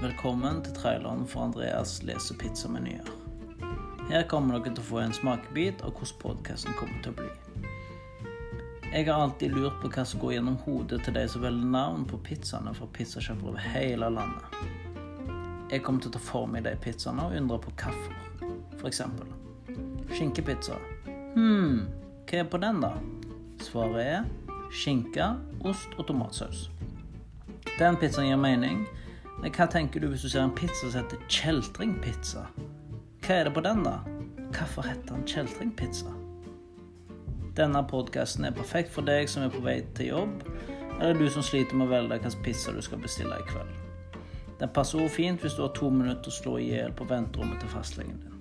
velkommen til traileren for Andreas leser pizzamenyer. Her kommer dere til å få en smakebit av hvordan podkasten kommer til å bli. Jeg har alltid lurt på hva som går gjennom hodet til de som velger navn på pizzaene fra pizzasjapper over hele landet. Jeg kommer til å ta for meg de pizzaene og undre på hvorfor. For eksempel skinkepizza. Hm, hva er på den, da? Svaret er skinke, ost og tomatsaus. Den pizzaen gir mening, men hva tenker du hvis du ser en pizza som heter kjeltringpizza? Hva er det på den, da? Hvorfor heter den kjeltringpizza? Denne podkasten er perfekt for deg som er på vei til jobb, eller du som sliter med å velge hvilken pizza du skal bestille i kveld. Den passer også fint hvis du har to minutter å slå i hjel på venterommet til fastlegen din.